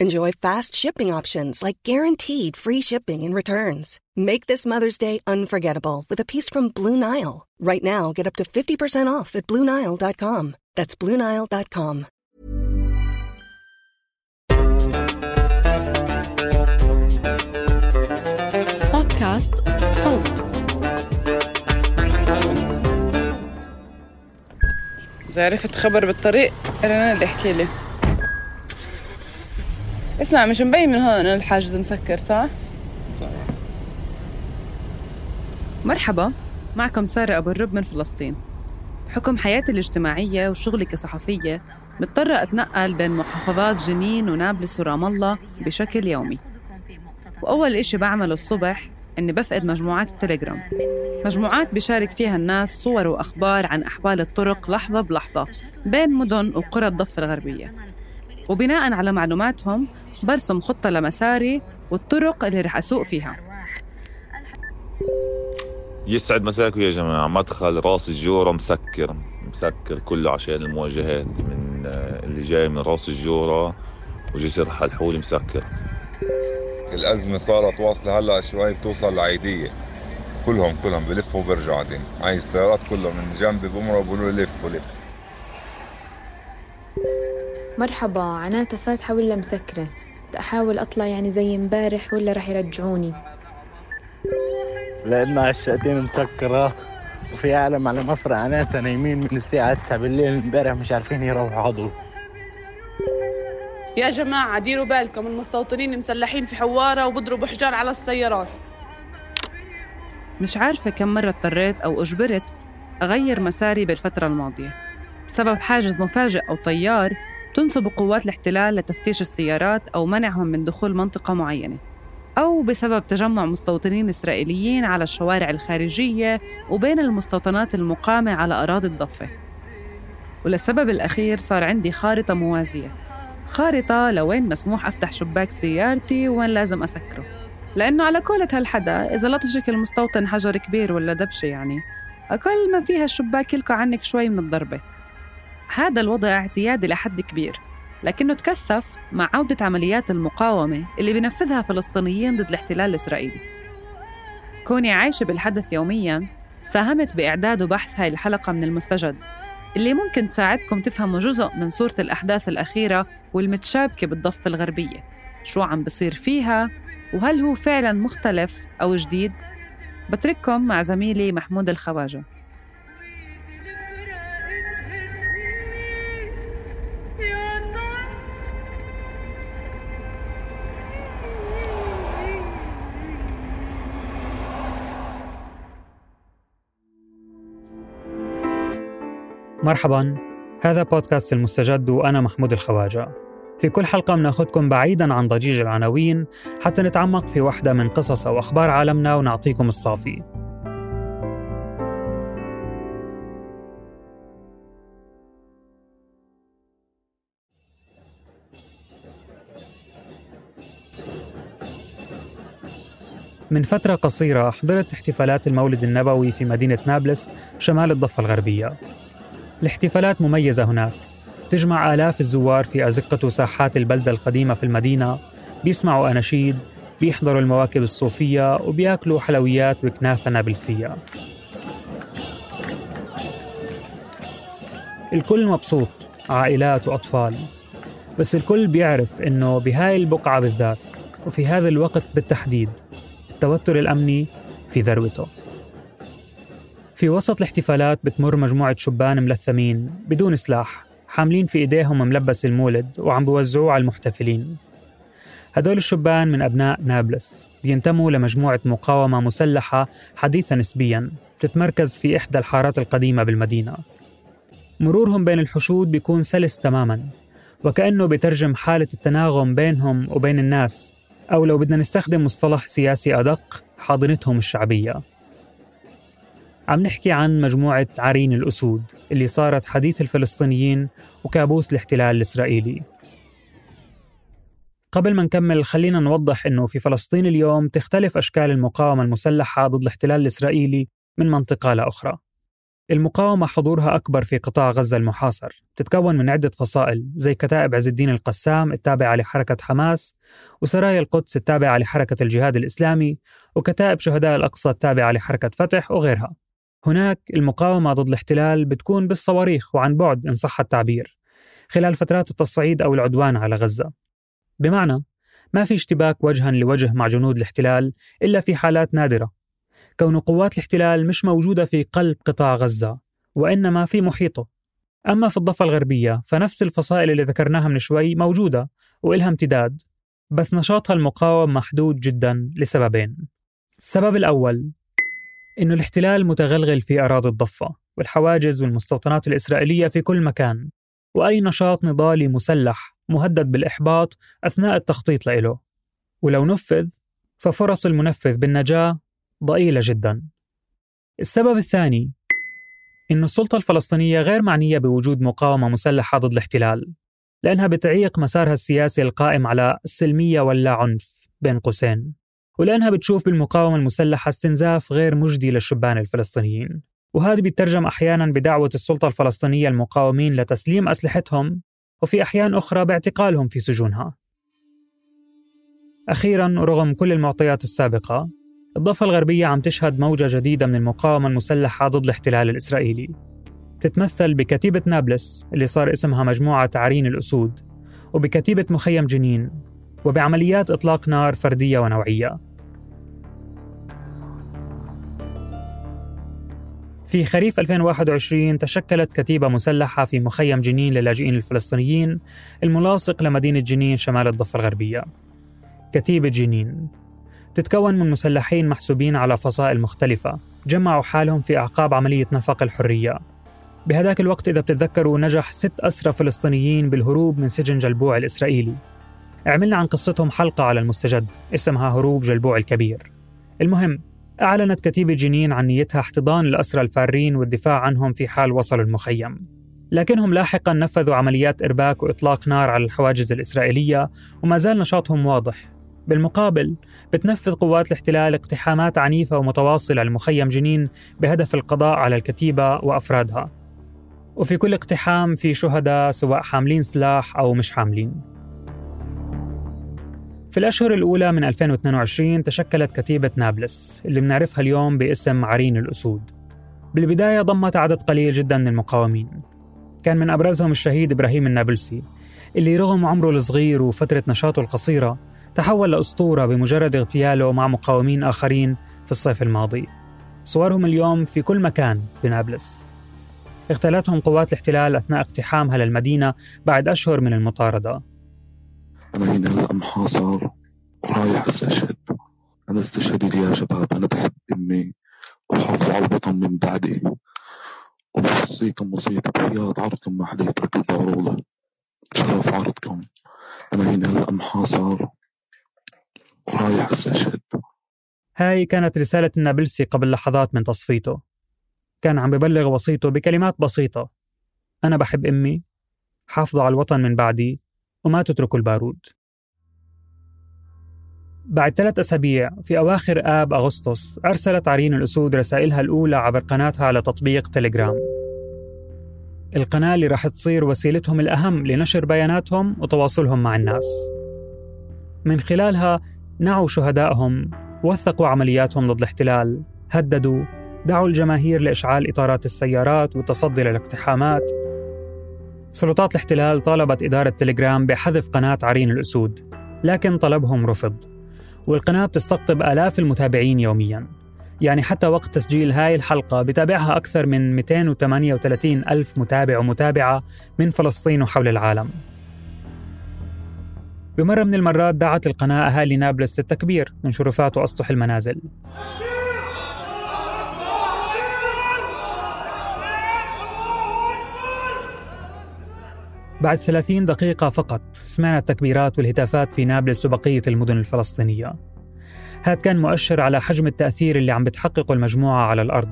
Enjoy fast shipping options like guaranteed free shipping and returns. Make this Mother's Day unforgettable with a piece from Blue Nile. Right now, get up to 50% off at BlueNile.com. That's BlueNile.com. بودكاست صوت إذا عرفت خبر بالطريق رنان اللي احكي لي اسمع مش مبين من هون انه الحاجز مسكر صح؟ مرحبا معكم سارة أبو الرب من فلسطين. بحكم حياتي الاجتماعية وشغلي كصحفية مضطرة أتنقل بين محافظات جنين ونابلس ورام الله بشكل يومي. وأول إشي بعمله الصبح إني بفقد مجموعات التليجرام. مجموعات بشارك فيها الناس صور وأخبار عن أحوال الطرق لحظة بلحظة بين مدن وقرى الضفة الغربية. وبناء على معلوماتهم برسم خطة لمساري والطرق اللي رح أسوق فيها. يسعد مساكم يا جماعة. مدخل راس الجورة مسكر. مسكر كله عشان المواجهات من آه، اللي جاي من راس الجورة وجسر حلحول مسكر. الأزمة صارت واصلة هلأ شوي بتوصل لعيدية كلهم كلهم بلفوا وبرجعوا بعدين هاي السيارات كلهم من جنبي بمروا بقولوا لف ولف مرحبا عناتها فاتحة ولا مسكرة. أحاول أطلع يعني زي امبارح ولا رح يرجعوني. لأن الشقتين مسكرة وفي عالم على مفرق عناتها نايمين من الساعة 9 بالليل امبارح مش عارفين يروحوا عضو. يا جماعة ديروا بالكم. المستوطنين مسلحين في حوارة وبضربوا حجار على السيارات. مش عارفة كم مرة اضطريت أو أجبرت أغير مساري بالفترة الماضية. بسبب حاجز مفاجئ أو طيار تنصب قوات الاحتلال لتفتيش السيارات أو منعهم من دخول منطقة معينة أو بسبب تجمع مستوطنين إسرائيليين على الشوارع الخارجية وبين المستوطنات المقامة على أراضي الضفة. وللسبب الأخير صار عندي خارطة موازية. خارطة لوين مسموح أفتح شباك سيارتي وين لازم أسكره. لأنه على قولة هالحدا إذا لطشك المستوطن حجر كبير ولا دبشة يعني أقل ما فيها الشباك يلقى عنك شوي من الضربة. هذا الوضع اعتيادي لحد كبير لكنه تكثف مع عودة عمليات المقاومة اللي بنفذها فلسطينيين ضد الاحتلال الإسرائيلي. كوني عايشة بالحدث يومياً ساهمت بإعداد وبحث هاي الحلقة من المستجد اللي ممكن تساعدكم تفهموا جزء من صورة الأحداث الأخيرة والمتشابكة بالضفة الغربية. شو عم بصير فيها؟ وهل هو فعلا مختلف أو جديد؟ بترككم مع زميلي محمود الخواجة. مرحبا. هذا بودكاست المستجد وأنا محمود الخواجة. في كل حلقة بناخدكم بعيدا عن ضجيج العناوين حتى نتعمق في واحدة من قصص أو أخبار عالمنا ونعطيكم الصافي. من فترة قصيرة حضرت احتفالات المولد النبوي في مدينة نابلس شمال الضفة الغربية. الاحتفالات مميزة هناك. تجمع آلاف الزوار في أزقة وساحات البلدة القديمة في المدينة. بيسمعوا أناشيد بيحضروا المواكب الصوفية وبياكلوا حلويات وكنافة نابلسية. الكل مبسوط عائلات وأطفال. بس الكل بيعرف إنه بهاي البقعة بالذات وفي هذا الوقت بالتحديد التوتر الأمني في ذروته. في وسط الاحتفالات بتمر مجموعة شبان ملثمين بدون سلاح حاملين في إيديهم ملبس المولد وعم بوزعوه على المحتفلين. هدول الشبان من أبناء نابلس بينتموا لمجموعة مقاومة مسلحة حديثة نسبياً تتمركز في إحدى الحارات القديمة بالمدينة. مرورهم بين الحشود بيكون سلس تماماً وكأنه بترجم حالة التناغم بينهم وبين الناس أو لو بدنا نستخدم مصطلح سياسي أدق حاضنتهم الشعبية. عم نحكي عن مجموعة عرين الأسود اللي صارت حديث الفلسطينيين وكابوس الاحتلال الإسرائيلي. قبل ما نكمل خلينا نوضح أنه في فلسطين اليوم تختلف أشكال المقاومة المسلحة ضد الاحتلال الإسرائيلي من منطقة لأخرى المقاومة حضورها أكبر في قطاع غزة المحاصر. تتكون من عدة فصائل زي كتائب عز الدين القسام التابعة لحركة حماس وسرايا القدس التابعة لحركة الجهاد الإسلامي وكتائب شهداء الأقصى التابعة لحركة فتح وغيرها. هناك المقاومة ضد الاحتلال بتكون بالصواريخ وعن بعد إن صح التعبير خلال فترات التصعيد أو العدوان على غزة. بمعنى ما في اشتباك وجها لوجه مع جنود الاحتلال إلا في حالات نادرة. كون قوات الاحتلال مش موجودة في قلب قطاع غزة وإنما في محيطه. أما في الضفة الغربية فنفس الفصائل اللي ذكرناها من شوي موجودة وإلها امتداد بس نشاطها المقاوم محدود جدا لسببين. السبب الأول إنه الاحتلال متغلغل في أراضي الضفة والحواجز والمستوطنات الإسرائيلية في كل مكان. وأي نشاط نضالي مسلح مهدد بالإحباط أثناء التخطيط له. ولو نفذ ففرص المنفذ بالنجاة ضئيلة جدا. السبب الثاني إن السلطة الفلسطينية غير معنية بوجود مقاومة مسلحة ضد الاحتلال لأنها بتعيق مسارها السياسي القائم على السلمية واللا عنف بين قوسين. ولأنها بتشوف بالمقاومة المسلحة استنزاف غير مجدي للشبان الفلسطينيين. وهذا بيترجم أحيانا بدعوة السلطة الفلسطينية المقاومين لتسليم أسلحتهم وفي أحيان أخرى باعتقالهم في سجونها. أخيرا رغم كل المعطيات السابقة الضفة الغربية عم تشهد موجة جديدة من المقاومة المسلحة ضد الاحتلال الإسرائيلي. تتمثل بكتيبة نابلس اللي صار اسمها مجموعة عرين الأسود وبكتيبة مخيم جنين وبعمليات إطلاق نار فردية ونوعية. في خريف 2021 تشكلت كتيبة مسلحة في مخيم جنين للاجئين الفلسطينيين الملاصق لمدينة جنين شمال الضفة الغربية. كتيبة جنين. تتكون من مسلحين محسوبين على فصائل مختلفة جمعوا حالهم في أعقاب عملية نفق الحرية. بهذاك الوقت إذا بتتذكروا نجح ست أسرى فلسطينيين بالهروب من سجن جلبوع الإسرائيلي. عملنا عن قصتهم حلقة على المستجد اسمها هروب جلبوع الكبير. المهم أعلنت كتيبة جنين عن نيتها احتضان الأسرى الفارين والدفاع عنهم في حال وصلوا المخيم. لكنهم لاحقا نفذوا عمليات إرباك وإطلاق نار على الحواجز الإسرائيلية وما زال نشاطهم واضح. بالمقابل بتنفذ قوات الاحتلال اقتحامات عنيفة ومتواصلة لمخيم جنين بهدف القضاء على الكتيبة وأفرادها. وفي كل اقتحام في شهداء سواء حاملين سلاح أو مش حاملين. في الأشهر الأولى من 2022 تشكلت كتيبة نابلس اللي بنعرفها اليوم باسم عرين الأسود. بالبداية ضمت عدد قليل جدا من المقاومين. كان من أبرزهم الشهيد إبراهيم النابلسي اللي رغم عمره الصغير وفترة نشاطه القصيرة تحول لأسطورة بمجرد اغتياله مع مقاومين آخرين في الصيف الماضي. صورهم اليوم في كل مكان بنابلس. اغتالتهم قوات الاحتلال أثناء اقتحامها للمدينة بعد أشهر من المطاردة. أنا هنا هلا محاصر ورايح أستشهد. أنا استشهدت يا شباب. أنا بحب أمي وحافظ على الوطن من بعدي. وبوصيكم وصية بحياة عرضكم ما حدا يترك البارولة بشرف عرضكم. أنا هنا هلا محاصر ورايح أستشهد. هاي كانت رسالة النابلسي قبل لحظات من تصفيته. كان عم ببلغ وصيته بكلمات بسيطة. أنا بحب أمي حافظوا على الوطن من بعدي. وما تتركوا البارود. بعد ثلاث أسابيع في أواخر آب أغسطس أرسلت عرين الأسود رسائلها الأولى عبر قناتها على تطبيق تليجرام. القناة اللي راح تصير وسيلتهم الأهم لنشر بياناتهم وتواصلهم مع الناس. من خلالها نعوا شهدائهم وثقوا عملياتهم ضد الاحتلال هددوا دعوا الجماهير لإشعال إطارات السيارات والتصدي للاقتحامات سلطات الاحتلال طالبت إدارة تليجرام بحذف قناة عرين الأسود لكن طلبهم رفض والقناة بتستقطب آلاف المتابعين يوميا. يعني حتى وقت تسجيل هاي الحلقة بتابعها أكثر من 238 ألف متابع ومتابعة من فلسطين وحول العالم. بمرة من المرات دعت القناة أهالي نابلس للتكبير من شرفات وأسطح المنازل. بعد 30 دقيقة فقط سمعنا التكبيرات والهتافات في نابلس وبقية المدن الفلسطينية. هذا كان مؤشر على حجم التأثير اللي عم بتحققه المجموعة على الأرض.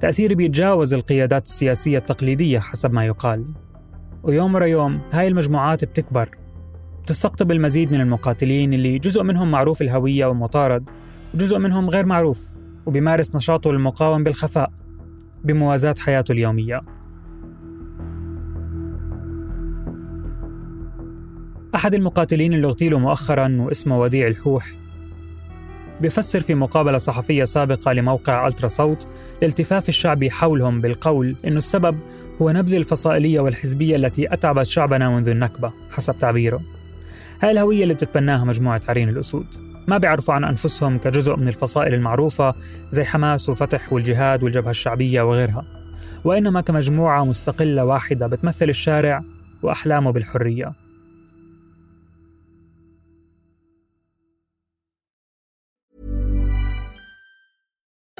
تأثير بيتجاوز القيادات السياسية التقليدية حسب ما يقال. ويوم ورا يوم هاي المجموعات بتكبر. بتستقطب المزيد من المقاتلين اللي جزء منهم معروف الهوية ومطارد وجزء منهم غير معروف وبيمارس نشاطه المقاوم بالخفاء بموازاة حياته اليومية. أحد المقاتلين اللي اغتيلوا مؤخرا واسمه وديع الحوح. بيفسر في مقابلة صحفية سابقة لموقع ألترا صوت الالتفاف الشعبي حولهم بالقول إنه السبب هو نبذ الفصائلية والحزبية التي أتعبت شعبنا منذ النكبة حسب تعبيره. هاي الهوية اللي بتتبناها مجموعة عرين الأسود. ما بيعرفوا عن أنفسهم كجزء من الفصائل المعروفة زي حماس وفتح والجهاد والجبهة الشعبية وغيرها. وإنما كمجموعة مستقلة واحدة بتمثل الشارع وأحلامه بالحرية.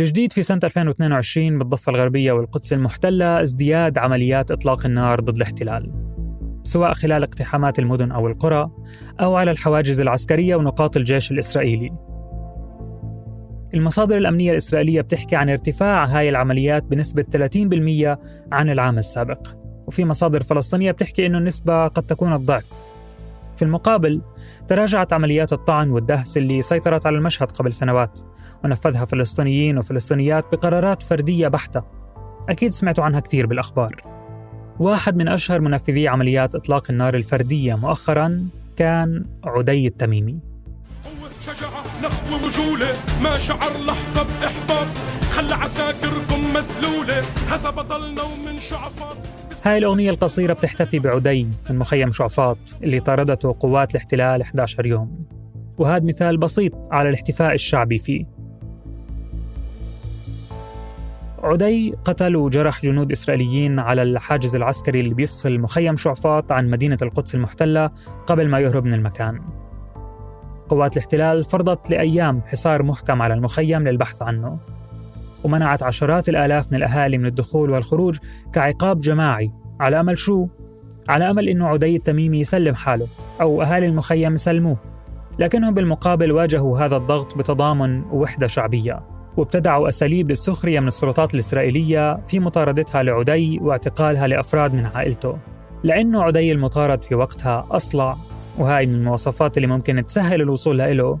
الجديد في سنة 2022 بالضفة الغربية والقدس المحتلة ازدياد عمليات إطلاق النار ضد الاحتلال سواء خلال اقتحامات المدن أو القرى أو على الحواجز العسكرية ونقاط الجيش الإسرائيلي. المصادر الأمنية الإسرائيلية بتحكي عن ارتفاع هاي العمليات بنسبة 30% عن العام السابق وفي مصادر فلسطينية بتحكي أنه النسبة قد تكون الضعف. في المقابل تراجعت عمليات الطعن والدهس اللي سيطرت على المشهد قبل سنوات ونفذها فلسطينيين وفلسطينيات بقرارات فردية بحتة. أكيد سمعتوا عنها كثير بالأخبار. واحد من أشهر منفذي عمليات إطلاق النار الفردية مؤخرا كان عدي التميمي. شجاعة نخوة ما شعر لحظة بإحباط. خلى عساكركم هذا بطلنا ومن شعفاط. هاي الأغنية القصيرة بتحتفي بعدي من مخيم شعفاط اللي طاردته قوات الاحتلال 11 يوم. وهذا مثال بسيط على الاحتفاء الشعبي فيه. عدي قتل وجرح جنود إسرائيليين على الحاجز العسكري اللي بيفصل مخيم شعفاط عن مدينة القدس المحتلة قبل ما يهرب من المكان. قوات الاحتلال فرضت لأيام حصار محكم على المخيم للبحث عنه. ومنعت عشرات الآلاف من الأهالي من الدخول والخروج كعقاب جماعي على أمل شو؟ على أمل أنه عدي التميمي يسلم حاله أو أهالي المخيم يسلموه. لكنهم بالمقابل واجهوا هذا الضغط بتضامن ووحدة شعبية. وابتدعوا أساليب للسخرية من السلطات الإسرائيلية في مطاردتها لعدي واعتقالها لأفراد من عائلته. لأنه عدي المطارد في وقتها أصلع وهاي من المواصفات اللي ممكن تسهل الوصول له.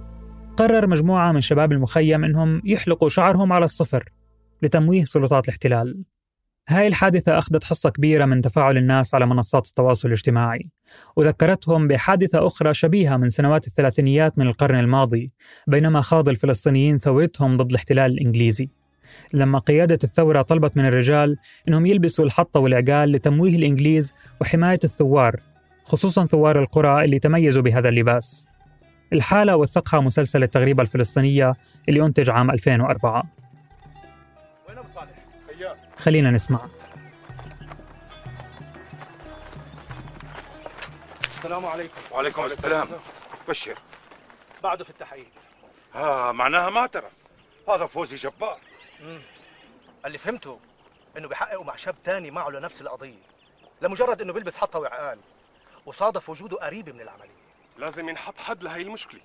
قرر مجموعة من شباب المخيم إنهم يحلقوا شعرهم على الصفر لتمويه سلطات الاحتلال. هاي الحادثة أخذت حصة كبيرة من تفاعل الناس على منصات التواصل الاجتماعي. وذكرتهم بحادثة أخرى شبيهة من سنوات الثلاثينيات من القرن الماضي بينما خاض الفلسطينيين ثورتهم ضد الاحتلال الإنجليزي. لما قيادة الثورة طلبت من الرجال أنهم يلبسوا الحطة والعقال لتمويه الإنجليز وحماية الثوار خصوصا ثوار القرى اللي تميزوا بهذا اللباس. الحالة وثقها مسلسل التغريبة الفلسطينية اللي أنتج عام 2004 خلينا نسمع. السلام عليكم. وعليكم السلام. بشر. بعده في التحقيق آه معناها ما اعترف. هذا فوزي جبار. مم. اللي فهمته إنه بيحققوا مع شاب تاني معه لنفس القضية. لمجرد إنه بيلبس حطة وعقال وصادف وجوده قريب من العملية. لازم ينحط حد لهي المشكلة.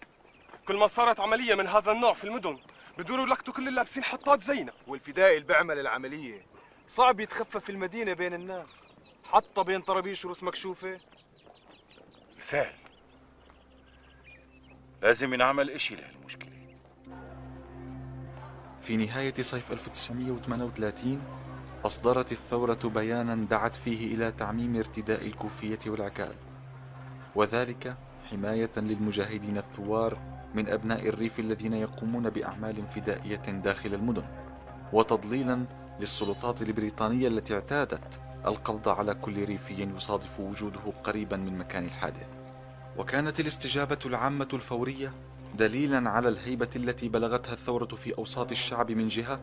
كل ما صارت عملية من هذا النوع في المدن بدوروا يلقطوا كل اللي لابسين حطات زينا والفدائي اللي بيعمل العملية صعب يتخفى في المدينة بين الناس. حتى بين طرابيش ورؤوس مكشوفة. بالفعل لازم ينعمل إشي لهالمشكلة. في نهاية صيف 1938 أصدرت الثورة بيانا دعت فيه إلى تعميم ارتداء الكوفية والعكال. وذلك حماية للمجاهدين الثوار من أبناء الريف الذين يقومون بأعمال فدائية داخل المدن وتضليلا للسلطات البريطانية التي اعتادت القبض على كل ريفي يصادف وجوده قريبا من مكان الحادث. وكانت الاستجابة العامة الفورية دليلا على الهيبة التي بلغتها الثورة في أوساط الشعب من جهة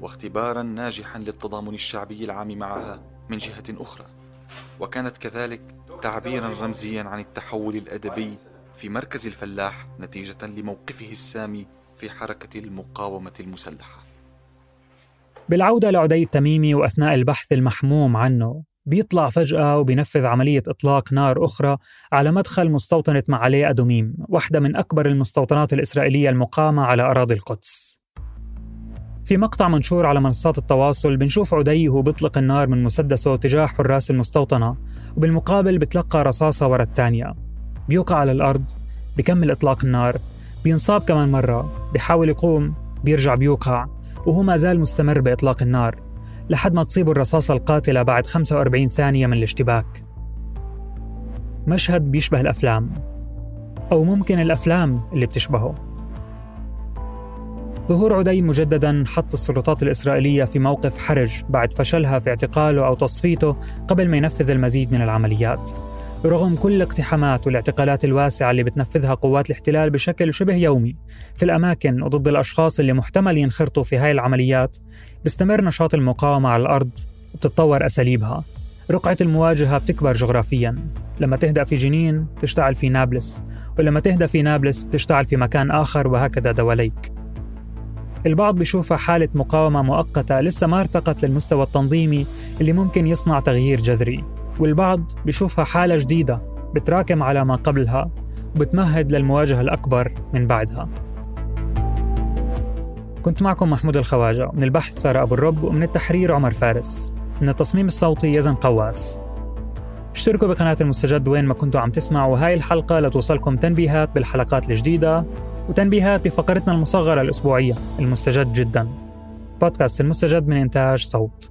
واختبارا ناجحا للتضامن الشعبي العام معها من جهة أخرى. وكانت كذلك تعبيرا رمزيا عن التحول الأدبي في مركز الفلاح نتيجة لموقفه السامي في حركة المقاومة المسلحة. بالعودة لعدي التميمي وأثناء البحث المحموم عنه بيطلع فجأة وبينفذ عملية إطلاق نار أخرى على مدخل مستوطنة معالي أدوميم واحدة من أكبر المستوطنات الإسرائيلية المقامة على أراضي القدس. في مقطع منشور على منصات التواصل بنشوف عدي وهو بيطلق النار من مسدسه تجاه حراس المستوطنة وبالمقابل بتلقى رصاصة ورا الثانية. بيوقع على الأرض بكمل إطلاق النار بينصاب كمان مرة بيحاول يقوم بيرجع بيوقع. وهو ما زال مستمر بإطلاق النار لحد ما تصيب الرصاصة القاتلة بعد 45 ثانية من الاشتباك. مشهد بيشبه الأفلام أو ممكن الأفلام اللي بتشبهه. ظهور عدي مجددا حط السلطات الإسرائيلية في موقف حرج بعد فشلها في اعتقاله أو تصفيته قبل ما ينفذ المزيد من العمليات. رغم كل الاقتحامات والاعتقالات الواسعة اللي بتنفذها قوات الاحتلال بشكل شبه يومي في الأماكن وضد الأشخاص اللي محتمل ينخرطوا في هاي العمليات بيستمر نشاط المقاومة على الأرض وبتتطور أساليبها. رقعة المواجهة بتكبر جغرافيا. لما تهدأ في جنين تشتعل في نابلس ولما تهدأ في نابلس تشتعل في مكان آخر وهكذا دواليك. البعض بيشوفها حالة مقاومة مؤقتة لسه ما ارتقت للمستوى التنظيمي اللي ممكن يصنع تغيير جذري. والبعض بيشوفها حالة جديدة بتراكم على ما قبلها وبتمهد للمواجهة الأكبر من بعدها. كنت معكم محمود الخواجة من البحث سارة أبو الرب ومن التحرير عمر فارس. من التصميم الصوتي يزن قواس. اشتركوا بقناة المستجد وين ما كنتوا عم تسمعوا. هاي الحلقة لتوصلكم تنبيهات بالحلقات الجديدة وتنبيهات بفقرتنا المصغرة الأسبوعية المستجد جدا. بودكاست المستجد من إنتاج صوت.